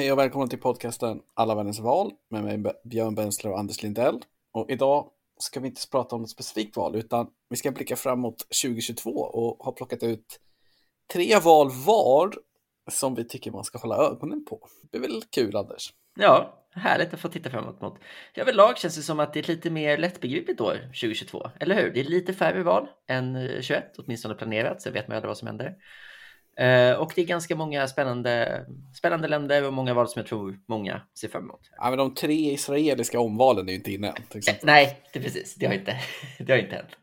Hej och välkomna till podcasten Alla världens val med mig Björn Bensler och Anders Lindell. Och idag ska vi inte prata om ett specifikt val utan vi ska blicka framåt 2022 och har plockat ut tre val var som vi tycker man ska hålla ögonen på. Det är väl kul Anders? Ja, härligt att få titta framåt mot. Överlag känns det som att det är ett lite mer lättbegripligt år 2022, eller hur? Det är lite färre val än eh, 21, åtminstone planerat, så vet man aldrig vad som händer. Uh, och det är ganska många spännande, spännande länder och många val som jag tror många ser fram emot. Ja, men de tre israeliska omvalen är ju inte inne än. Eh, nej, det precis. Det har, inte, det har inte hänt.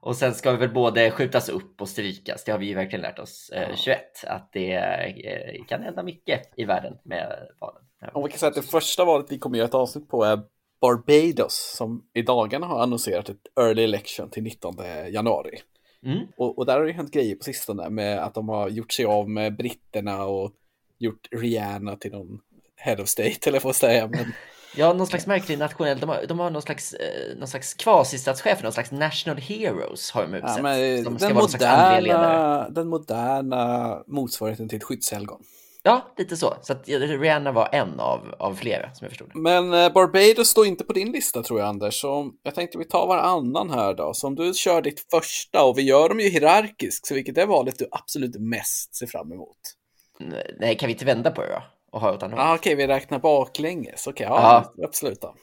Och sen ska vi väl både skjutas upp och strykas. Det har vi ju verkligen lärt oss eh, 21, att det eh, kan hända mycket i världen med valen. Och vi kan säga att det första valet vi kommer göra ett avsnitt på är Barbados som i dagarna har annonserat ett early election till 19 januari. Mm. Och, och, där har det hänt grejer på sistone med att de har gjort sig av med britterna och gjort Rihanna till någon head of state, eller får säga. Men... Ja, någon slags märklig nationell, de har, de har någon slags, eh, någon slags kvasistatschef, någon slags national heroes har de utsett. Ja, men, den, moderna, den moderna motsvarigheten till ett skyddshelgon. Ja, lite så. Så att Rihanna var en av, av flera som jag förstod. Men eh, Barbados står inte på din lista tror jag Anders. Så jag tänkte vi tar varannan här då. Så om du kör ditt första och vi gör dem ju hierarkiskt. Så vilket är valet du absolut mest ser fram emot? Nej, kan vi inte vända på det då? Och ha ah, Okej, okay, vi räknar baklänges. Okej, okay, ja, ja, absolut då.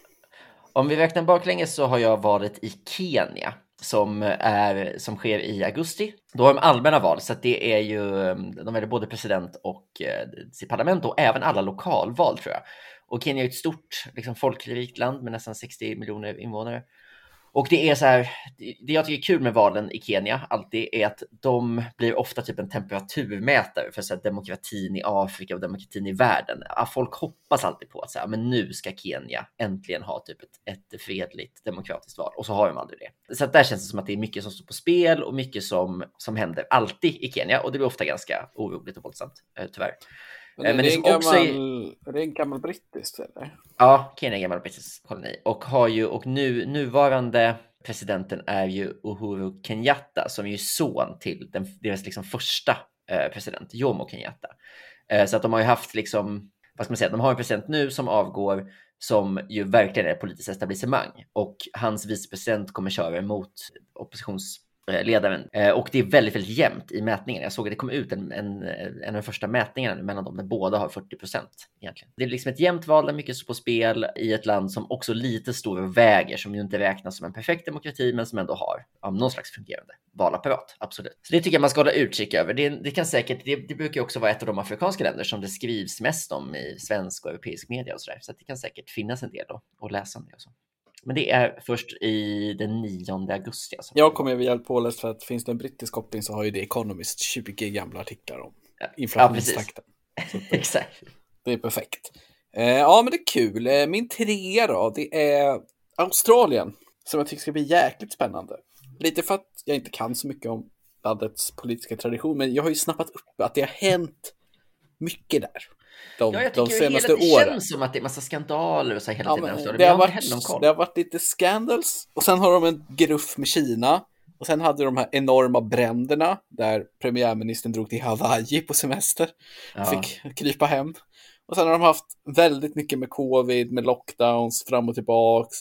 Om vi räknar baklänges så har jag varit i Kenya som, är, som sker i augusti. Då har de allmänna val, så det är ju, de väljer både president och eh, sitt parlament och även alla lokalval tror jag. Och Kenya är ett stort liksom, folkrikt land med nästan 60 miljoner invånare. Och det är så här, det jag tycker är kul med valen i Kenya alltid är att de blir ofta typ en temperaturmätare för så här, demokratin i Afrika och demokratin i världen. Folk hoppas alltid på att så här, men nu ska Kenya äntligen ha typ ett, ett fredligt demokratiskt val och så har de aldrig det. Så att där känns det som att det är mycket som står på spel och mycket som, som händer alltid i Kenya och det blir ofta ganska oroligt och våldsamt eh, tyvärr. Men, eh, men det, är en gammal, är... det är en gammal brittisk eller? Ja, Kenya är en gammal brittisk koloni och har ju och nu nuvarande presidenten är ju Uhuru Kenyatta som är ju son till den, deras liksom första eh, president Jomo Kenyatta. Eh, så att de har ju haft liksom, vad ska man säga, de har en president nu som avgår som ju verkligen är politiskt etablissemang och hans vicepresident kommer köra emot oppositions Eh, ledaren. Eh, och det är väldigt, väldigt jämnt i mätningen. Jag såg att det kom ut en, en, en av de första mätningarna mellan dem där båda har 40 procent egentligen. Det är liksom ett jämnt val där mycket står på spel i ett land som också lite står och väger, som ju inte räknas som en perfekt demokrati, men som ändå har ja, någon slags fungerande valapparat. Absolut. Så det tycker jag man ska hålla utkik över. Det, det kan säkert, det, det brukar ju också vara ett av de afrikanska länder som det skrivs mest om i svensk och europeisk media och så där. Så det kan säkert finnas en del att läsa om det och så. Men det är först i den 9 augusti. Alltså. Jag kommer via påläst för att finns det en brittisk koppling så har ju The Economist 20 gamla artiklar om inflationstakten. Ja, Exakt. Det är perfekt. Eh, ja, men det är kul. Eh, min trea då, det är Australien som jag tycker ska bli jäkligt spännande. Lite för att jag inte kan så mycket om landets politiska tradition, men jag har ju snappat upp att det har hänt mycket där de, ja, jag de senaste hela, åren. Det känns som att det är massa skandaler och så hela ja, tiden. Det, det, har varit, det har varit lite scandals och sen har de en gruff med Kina. Och sen hade de här enorma bränderna där premiärministern drog till Hawaii på semester. Ja. Fick krypa hem. Och sen har de haft väldigt mycket med covid, med lockdowns fram och tillbaks.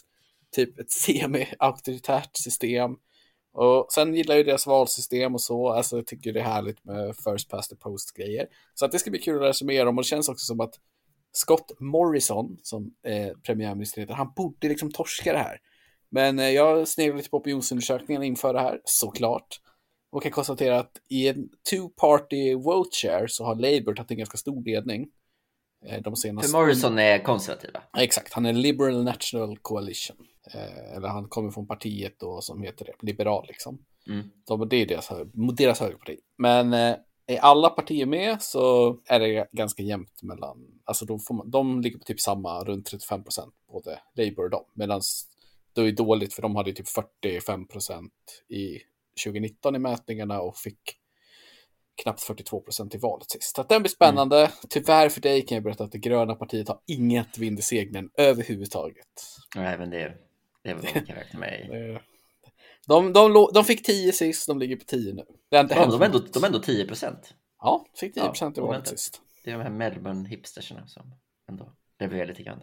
Typ ett semi-auktoritärt system. Och sen gillar ju deras valsystem och så, alltså jag tycker det är härligt med first past the post grejer. Så att det ska bli kul att sig mer om och det känns också som att Scott Morrison, som eh, premiärminister heter, han borde liksom torska det här. Men eh, jag sneglar lite på opinionsundersökningen inför det här, såklart. Och kan konstatera att i en two-party vote share så har Labour tagit en ganska stor ledning. Eh, de senaste... För Morrison är konservativa? Exakt, han är Liberal National Coalition. Eh, eller han kommer från partiet då som heter det, liberal liksom. Mm. De, det är deras, deras högerparti. Men eh, är alla partier med så är det ganska jämnt mellan, alltså de, får man, de ligger på typ samma, runt 35 procent, både Labour och dem. Medan det är dåligt för de hade typ 45 procent i 2019 i mätningarna och fick knappt 42 procent i valet sist. Så att den blir spännande. Mm. Tyvärr för dig kan jag berätta att det gröna partiet har inget vind i seglen överhuvudtaget. Nej, men det det är vad man kan räkna med. De, de, de fick 10 sist, de ligger på 10 nu. Det är ja, de, är ändå, 10 procent. Ja, fick 10 procent ja, i valet sist. Det är de här Melbourne hipsterserna som... ändå. Det blir lite grann.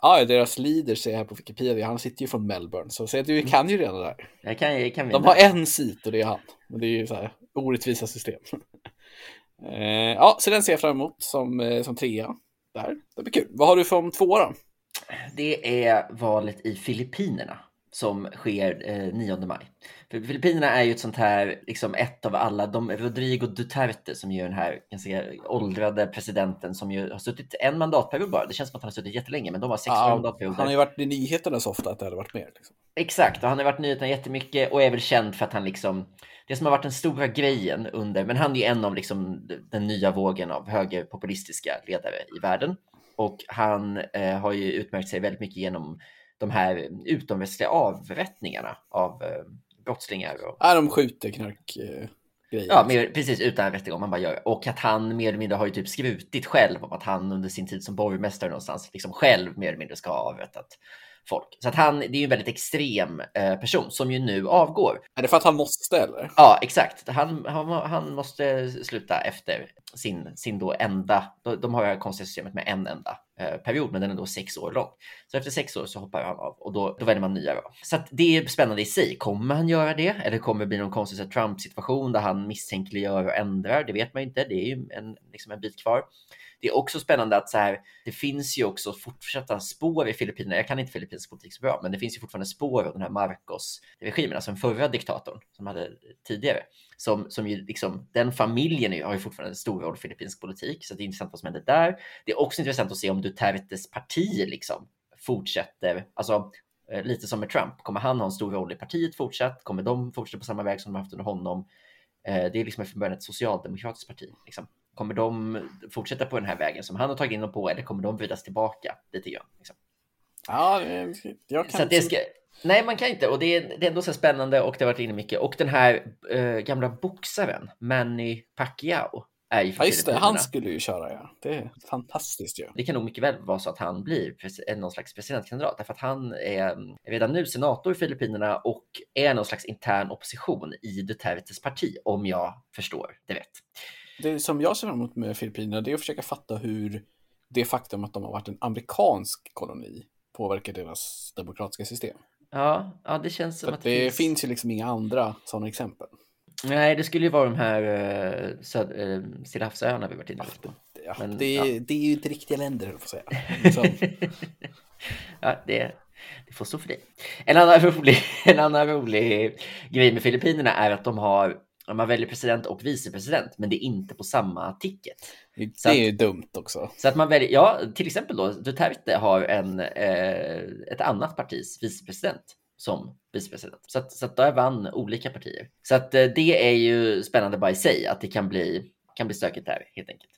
Ja, deras leader ser jag här på Wikipedia, han sitter ju från Melbourne, så säg att du kan ju redan det där. Jag kan, jag kan De har en sit och det är han. Men det är ju så här orättvisa system. eh, ja, så den ser jag fram emot som, eh, som trea. Där. Det blir kul. Vad har du för om två då? Det är valet i Filippinerna som sker eh, 9 maj. För Filippinerna är ju ett sånt här, liksom ett av alla, de, Rodrigo Duterte som är den här ganska åldrade presidenten som ju har suttit en mandatperiod bara. Det känns som att han har suttit jättelänge, men de har sex ja, mandatperioder. Han har ju varit i nyheterna så ofta att det hade varit mer. Liksom. Exakt, och han har varit i nyheterna jättemycket och är väl känd för att han liksom, det som har varit den stora grejen under, men han är ju en av liksom den nya vågen av högerpopulistiska ledare i världen. Och han eh, har ju utmärkt sig väldigt mycket genom de här utomrättsliga avrättningarna av eh, brottslingar. Och... Ja, de skjuter knark. Eh. Ja, mer, precis utan rättegång. Man bara gör. Och att han mer eller mindre har ju typ skrutit själv om att han under sin tid som borgmästare någonstans liksom själv mer eller mindre ska ha avrättat folk. Så att han, det är ju en väldigt extrem eh, person som ju nu avgår. Är det för att han måste eller? Ja, exakt. Han, han, han måste sluta efter sin, sin då enda, de har det här konstiga systemet med en enda eh, period, men den är då sex år lång. Så efter sex år så hoppar han av och då, då väljer man nya. Då. Så att det är spännande i sig. Kommer han göra det? Eller kommer det bli någon konstig Trump-situation där han misstänkliggör och ändrar? Det vet man inte. Det är ju en, liksom en bit kvar det är också spännande att så här, det finns ju också fortsatta spår i Filippinerna. Jag kan inte filippinsk politik så bra, men det finns ju fortfarande spår av den här Marcos-regimen, alltså den förra diktatorn som hade tidigare. Som, som ju liksom, den familjen har ju fortfarande en stor roll i filippinsk politik, så det är intressant vad som händer där. Det är också intressant att se om Dutertes parti liksom fortsätter, alltså eh, lite som med Trump. Kommer han ha en stor roll i partiet fortsatt? Kommer de fortsätta på samma väg som de haft under honom? Eh, det är liksom från början ett socialdemokratiskt parti. Liksom. Kommer de fortsätta på den här vägen som han har tagit in dem på eller kommer de vridas tillbaka lite grann? Liksom? Ja, jag kan så ska... Nej, man kan inte. Och det är, det är ändå så spännande och det har varit inne mycket. Och den här äh, gamla boxaren, Manny Pacquiao, är ju Ja, just det. Han skulle ju köra, ja. Det är fantastiskt ju. Ja. Det kan nog mycket väl vara så att han blir någon slags presidentkandidat, därför att han är redan nu senator i Filippinerna och är någon slags intern opposition i Dutertes parti, om jag förstår det rätt det som jag ser fram emot med Filippinerna det är att försöka fatta hur det faktum att de har varit en amerikansk koloni påverkar deras demokratiska system. Ja, ja det känns som För att det, finns... finns ju liksom inga andra sådana exempel. Nej, det skulle ju vara de här uh, söd, uh, Stilla havsöarna vi varit inne på. Ja, Men, det, ja. det är ju inte riktiga länder, höll jag säga. ja, det, det får stå för dig. En annan, rolig, en annan rolig grej med Filippinerna är att de har man väljer president och vicepresident, men det är inte på samma ticket. Det är ju dumt också. Så att man väljer, ja, till exempel då, Duterte har en, eh, ett annat partis vicepresident som vicepresident. Så att, så att där vann olika partier. Så att eh, det är ju spännande bara i sig, att det kan bli, kan bli stökigt där helt enkelt.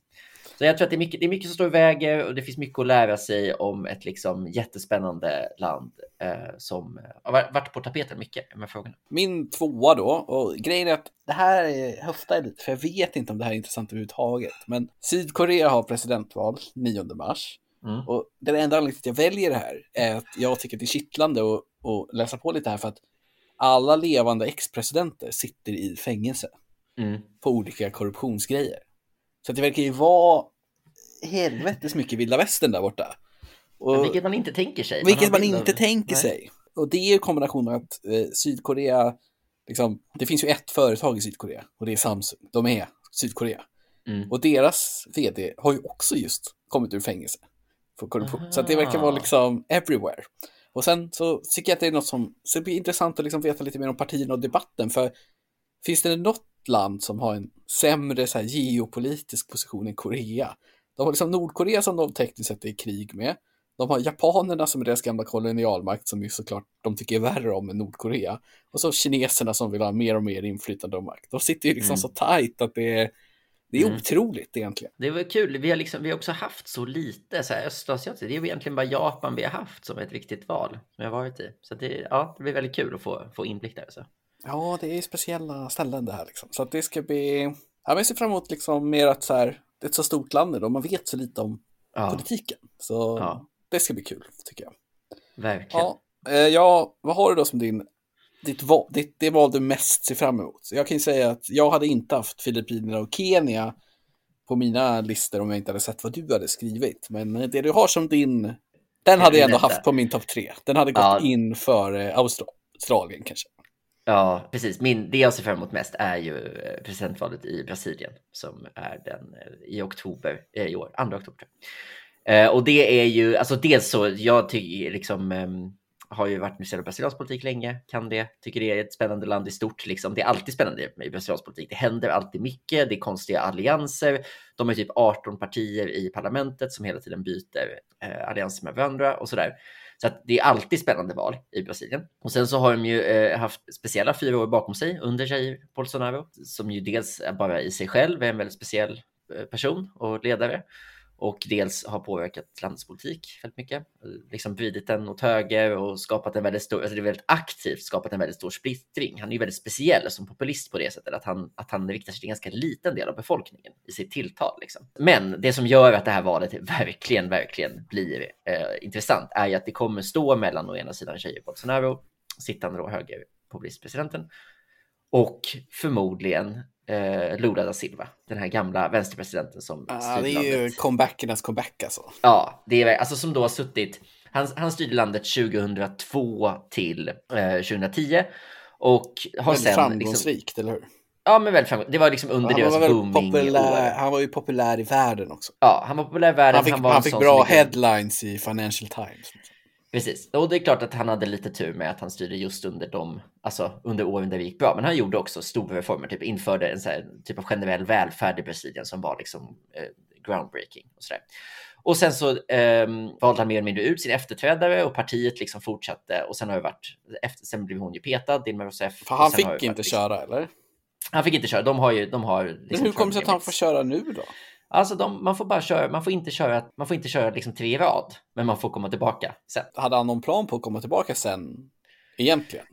Så jag tror att det är, mycket, det är mycket som står i vägen och det finns mycket att lära sig om ett liksom jättespännande land eh, som har varit på tapeten mycket med frågorna. Min tvåa då, och grejen är att det här är, höftar lite, för jag vet inte om det här är intressant överhuvudtaget. Men Sydkorea har presidentval 9 mars. Mm. Och den enda anledningen till att jag väljer det här är att jag tycker att det är kittlande att, att läsa på lite här för att alla levande ex-presidenter sitter i fängelse mm. på olika korruptionsgrejer. Så det verkar ju vara helvetes mycket vilda västern där borta. Och, vilket man inte tänker sig. Vilket man, inte av... tänker Nej. sig. Och det är kombinationen med att eh, Sydkorea, liksom, det finns ju ett företag i Sydkorea och det är Samsung. De är Sydkorea. Mm. Och deras vd har ju också just kommit ur fängelse för korruption. Aha. Så det verkar vara liksom everywhere. Och sen så tycker jag att det är något som, så det blir intressant att liksom veta lite mer om partierna och debatten. För finns det något land som har en sämre så här, geopolitisk position än Korea. De har liksom Nordkorea som de tekniskt sett är i krig med. De har japanerna som är deras gamla kolonialmakt som ju såklart de tycker är värre om än Nordkorea. Och så kineserna som vill ha mer och mer inflytande och makt. De sitter ju liksom mm. så tajt att det är, det är mm. otroligt egentligen. Det var kul. Vi har, liksom, vi har också haft så lite så här östasiatiskt. Det är egentligen bara Japan vi har haft som ett riktigt val som jag varit i. Så det, ja, det blir väldigt kul att få, få inblick där. Så. Ja, det är speciella ställen det här liksom. Så att det ska bli... Ja, jag ser fram emot liksom mer att så här, det är ett så stort land och man vet så lite om ja. politiken. Så ja. det ska bli kul, tycker jag. Verkligen. Ja, eh, ja, vad har du då som din, ditt val, ditt, det val du mest ser fram emot? Jag kan ju säga att jag hade inte haft Filippinerna och Kenya på mina listor om jag inte hade sett vad du hade skrivit. Men det du har som din, den hade jag ändå haft på min topp tre. Den hade gått ja. in för Australien kanske. Ja, precis. Min, det jag ser fram emot mest är ju eh, presidentvalet i Brasilien som är den eh, i oktober eh, i år, 2 oktober. och det är ju, alltså dels så, jag tycker liksom, eh, har ju varit intresserad av brasiliansk politik länge, kan det, tycker det är ett spännande land i stort. Liksom. Det är alltid spännande med brasiliansk politik. Det händer alltid mycket, det är konstiga allianser. De har typ 18 partier i parlamentet som hela tiden byter eh, allianser med varandra och sådär. Så att det är alltid spännande val i Brasilien. Och sen så har de ju eh, haft speciella fyra år bakom sig under Jair Bolsonaro, som ju dels bara i sig själv är en väldigt speciell eh, person och ledare och dels har påverkat landets politik väldigt mycket. Liksom vridit den åt höger och skapat en väldigt stor, alltså det är väldigt aktivt skapat en väldigt stor splittring. Han är ju väldigt speciell som populist på det sättet att han, att han riktar sig till en ganska liten del av befolkningen i sitt tilltal. Liksom. Men det som gör att det här valet verkligen, verkligen blir eh, intressant är ju att det kommer stå mellan å ena sidan Jair Bolsonaro, sittande då högerpopulistpresidenten, och förmodligen eh, Lula da Silva, den här gamla vänsterpresidenten som ah, Det är ju landet. comebackernas comeback alltså. Ja, det är alltså som då har suttit. Han, han styrde landet 2002 till eh, 2010 och har väldigt sen framgångsrikt, liksom, eller hur? Ja, men väldigt framgångsrikt. Det var liksom under deras booming populär, år. Han var ju populär i världen också. Ja, han var populär i världen. Han fick, han han fick bra headlines i Financial Times. Precis, och det är klart att han hade lite tur med att han styrde just under de, alltså under åren där det gick bra. Men han gjorde också stora reformer, typ införde en så här, typ av generell välfärd i Brasilien som var liksom eh, groundbreaking och sådär. Och sen så eh, valde han mer eller mindre ut sin efterträdare och partiet liksom fortsatte och sen har det varit, efter, sen blev hon ju petad, Dilma Rousseff. För han fick inte liksom, köra eller? Han fick inte köra, de har ju, de har. Liksom Men hur kommer det sig att han får köra nu då? Alltså de, man får bara köra, man får inte köra, man får inte köra liksom tre i rad, men man får komma tillbaka sen. Hade han någon plan på att komma tillbaka sen egentligen?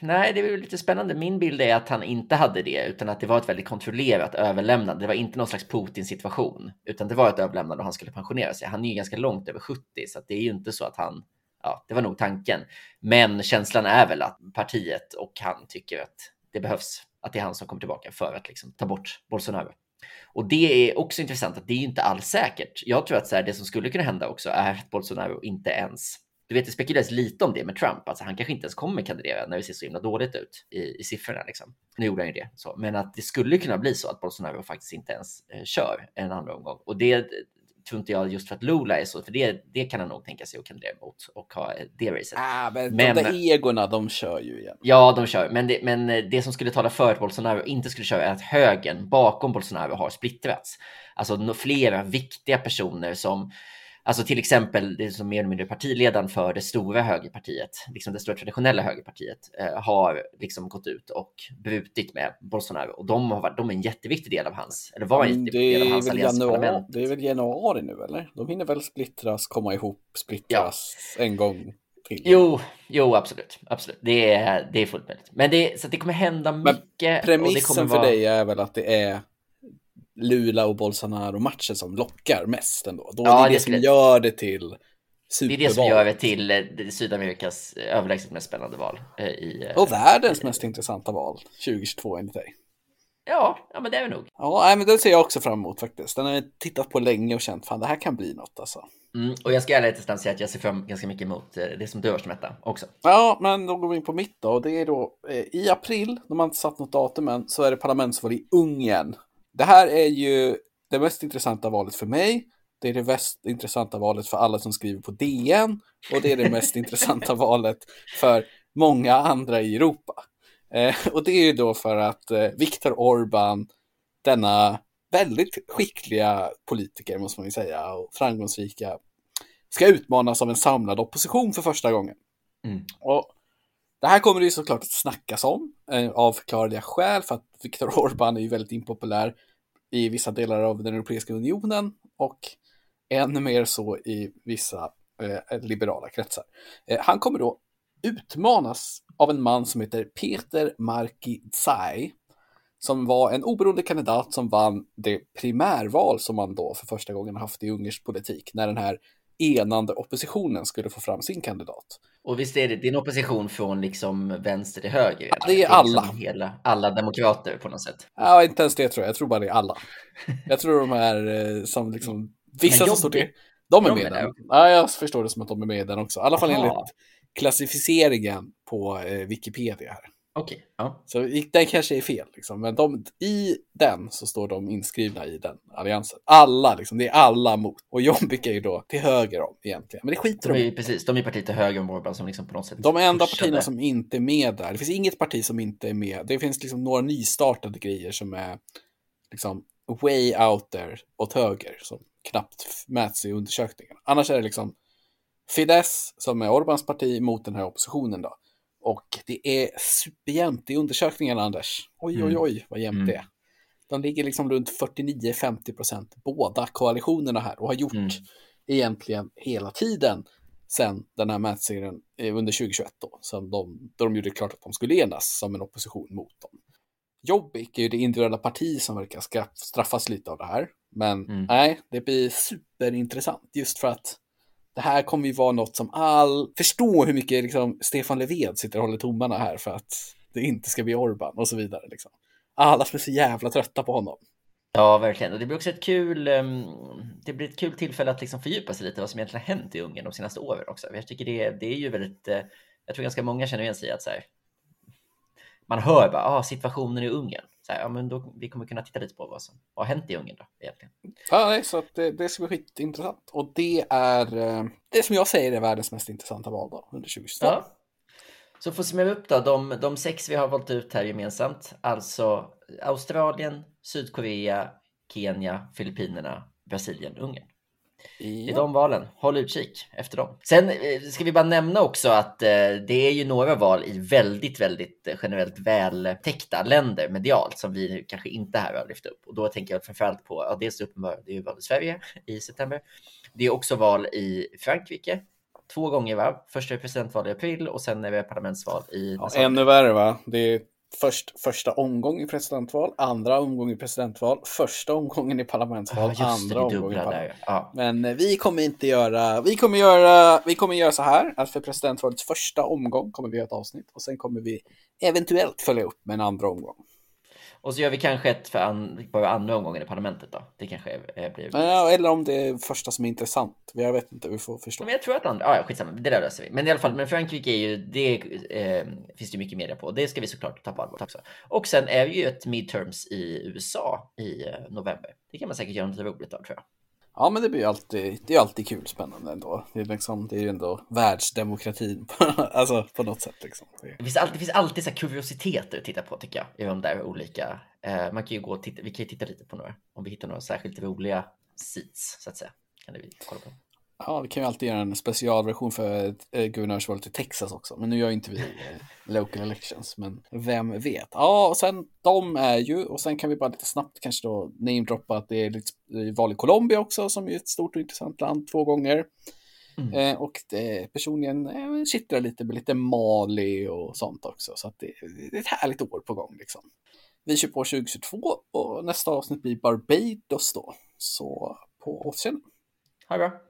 Nej, det är väl lite spännande. Min bild är att han inte hade det, utan att det var ett väldigt kontrollerat överlämnande. Det var inte någon slags Putin-situation, utan det var ett överlämnande och han skulle pensionera sig. Han är ju ganska långt över 70, så det är ju inte så att han, ja, det var nog tanken. Men känslan är väl att partiet och han tycker att det behövs, att det är han som kommer tillbaka för att liksom ta bort Bolsonaro. Och det är också intressant att det är inte alls säkert. Jag tror att så här, det som skulle kunna hända också är att Bolsonaro inte ens du vet, det spekuleras lite om det med Trump, alltså han kanske inte ens kommer kandidera när det ser så himla dåligt ut i, i siffrorna. Liksom. Nu gjorde han ju det, så. men att det skulle kunna bli så att Bolsonaro faktiskt inte ens eh, kör en andra omgång. Och det tror inte jag just för att Lula är så, för det, det kan han nog tänka sig att kandidera mot och ha det racet. Ah, men, men de där egorna, de kör ju igen. Ja, de kör, men det, men det som skulle tala för att Bolsonaro inte skulle köra är att högern bakom Bolsonaro har splittrats. Alltså flera viktiga personer som Alltså till exempel det som mer eller mindre partiledaren för det stora högerpartiet, liksom det stora traditionella högerpartiet, eh, har liksom gått ut och brutit med Bolsonaro och de har varit, de är en jätteviktig del av hans, eller var en mm, jätteviktig del av hans alliansparlament. Det är väl januari nu eller? De hinner väl splittras, komma ihop, splittras ja. en gång till. Jo, jo, absolut, absolut. Det är, det är fullt möjligt. Men det, så det kommer hända mycket. Men premissen för dig är väl att det är Lula och Bolsonaro-matchen som lockar mest ändå. Då ja, är det det som gör det till Superval. Det är det som gör det till eh, Sydamerikas överlägset mest spännande val. Eh, I, och världens i, mest intressanta val 2022 enligt dig. Ja, ja men det är det nog. Ja, nej, men den ser jag också fram emot faktiskt. Den har jag tittat på länge och känt fan det här kan bli något alltså. Mm, och jag ska ärligt säga att jag ser fram ganska mycket emot eh, det som du har som etta också. Ja, men då går vi in på mitt då. Och det är då eh, i april, de har inte satt något datum än, så är det parlamentsval i Ungern. Det här är ju det mest intressanta valet för mig. Det är det mest intressanta valet för alla som skriver på DN och det är det mest intressanta valet för många andra i Europa. Eh, och det är ju då för att eh, Viktor Orbán, denna väldigt skickliga politiker måste man ju säga och framgångsrika, ska utmanas av en samlad opposition för första gången. Mm. Och det här kommer det ju såklart att snackas om eh, av förklarliga skäl för att Viktor Orbán är ju väldigt impopulär i vissa delar av den Europeiska unionen och ännu mer så i vissa eh, liberala kretsar. Eh, han kommer då utmanas av en man som heter Peter Marki Tsai som var en oberoende kandidat som vann det primärval som man då för första gången haft i ungersk politik när den här enande oppositionen skulle få fram sin kandidat. Och visst är det din opposition från liksom vänster till höger? Ja, det är, det är alla. Liksom hela, alla demokrater på något sätt. Ja, inte ens det tror jag. Jag tror bara det är alla. Jag tror de här eh, som liksom, vissa som står till, de är med den. Ja, jag förstår det som att de är med i den också. I alla fall enligt klassificeringen på eh, Wikipedia här. Okej. Okay. Ja. Så den kanske är fel, liksom. men de, i den så står de inskrivna i den alliansen. Alla, liksom, det är alla mot. Och Jobbik är ju då till höger om egentligen. Men det skiter de i. Precis, de är partiet till höger om Orban som liksom på något sätt De är enda partierna som inte är med där. Det finns inget parti som inte är med. Det finns liksom några nystartade grejer som är liksom way out there åt höger som knappt mäts i undersökningen. Annars är det liksom Fidesz som är Orbans parti mot den här oppositionen då. Och det är superjämnt i undersökningarna, Anders. Oj, oj, mm. oj, vad jämnt mm. det är. De ligger liksom runt 49-50 procent, båda koalitionerna här, och har gjort mm. egentligen hela tiden sen den här mätserien eh, under 2021 då, som de, då de gjorde klart att de skulle enas som en opposition mot dem. Jobbik är ju det individuella parti som verkar straffas lite av det här. Men mm. nej, det blir superintressant just för att det här kommer ju vara något som all... Förstå hur mycket liksom, Stefan Löfven sitter och håller tummarna här för att det inte ska bli Orban och så vidare. Liksom. Alla är så jävla trötta på honom. Ja, verkligen. Och det blir också ett kul, um, det blir ett kul tillfälle att liksom fördjupa sig lite vad som egentligen har hänt i Ungern de senaste åren också. Jag tycker det, det är ju väldigt, uh, jag tror ganska många känner igen sig i att så här, man hör bara ah, situationen i Ungern. Så här, ja, men då, vi kommer kunna titta lite på vad som har hänt i Ungern då egentligen. Ja, nej, så det, det ska bli skitintressant. Och det är eh, det som jag säger är världens mest intressanta val då, under 2022. Ja. Så för att summera upp då, de, de sex vi har valt ut här gemensamt, alltså Australien, Sydkorea, Kenya, Filippinerna, Brasilien, Ungern. Är de valen. Håll utkik efter dem. Sen eh, ska vi bara nämna också att eh, det är ju några val i väldigt, väldigt eh, generellt vältäckta länder medialt som vi kanske inte här har lyft upp. Och då tänker jag framförallt på, ja, dels uppenbart, det är ju val i Sverige i september. Det är också val i Frankrike två gånger va? Första är presidentval i april och sen är det parlamentsval i... Ja, ännu värre va? Det är först, första omgång i presidentval, andra omgång i presidentval, första omgången i parlamentsval, ja, andra omgången i parlamentsval. Ja. Men eh, vi kommer inte göra, vi kommer göra, vi kommer göra så här att för presidentvalets första omgång kommer vi göra ett avsnitt och sen kommer vi eventuellt följa upp med en andra omgång. Och så gör vi kanske ett för an, bara andra omgången i parlamentet då. Det kanske är, blir... Ja, eller om det är första som är intressant. Jag vet inte, vi får förstå. Men jag tror att andra, ja skitsamma, det där löser vi. Men i alla fall, men Frankrike är ju, det eh, finns det mycket media på. Det ska vi såklart ta på allvar också. Och sen är ju ett midterms i USA i eh, november. Det kan man säkert göra något roligt av tror jag. Ja, men det blir alltid, det är alltid kul spännande ändå. Det är, liksom, det är ju ändå världsdemokratin på, alltså, på något sätt. Liksom. Det, finns alltid, det finns alltid så kuriositeter att titta på tycker jag, i de där olika. Eh, man kan ju gå och titta, vi kan ju titta lite på några, om vi hittar några särskilt roliga seats så att säga. Kan det vi kolla på. Ja, vi kan ju alltid göra en specialversion för eh, guvernörsvalet i Texas också. Men nu gör inte vi eh, local elections, men vem vet. Ja, och sen de är ju, och sen kan vi bara lite snabbt kanske då namedroppa att det är lite val i Colombia också, som är ett stort och intressant land två gånger. Mm. Eh, och det, personligen eh, kittlar lite med lite Mali och sånt också. Så att det, det är ett härligt år på gång liksom. Vi kör på 2022 och nästa avsnitt blir Barbados då. Så på återseende. Ha det bra.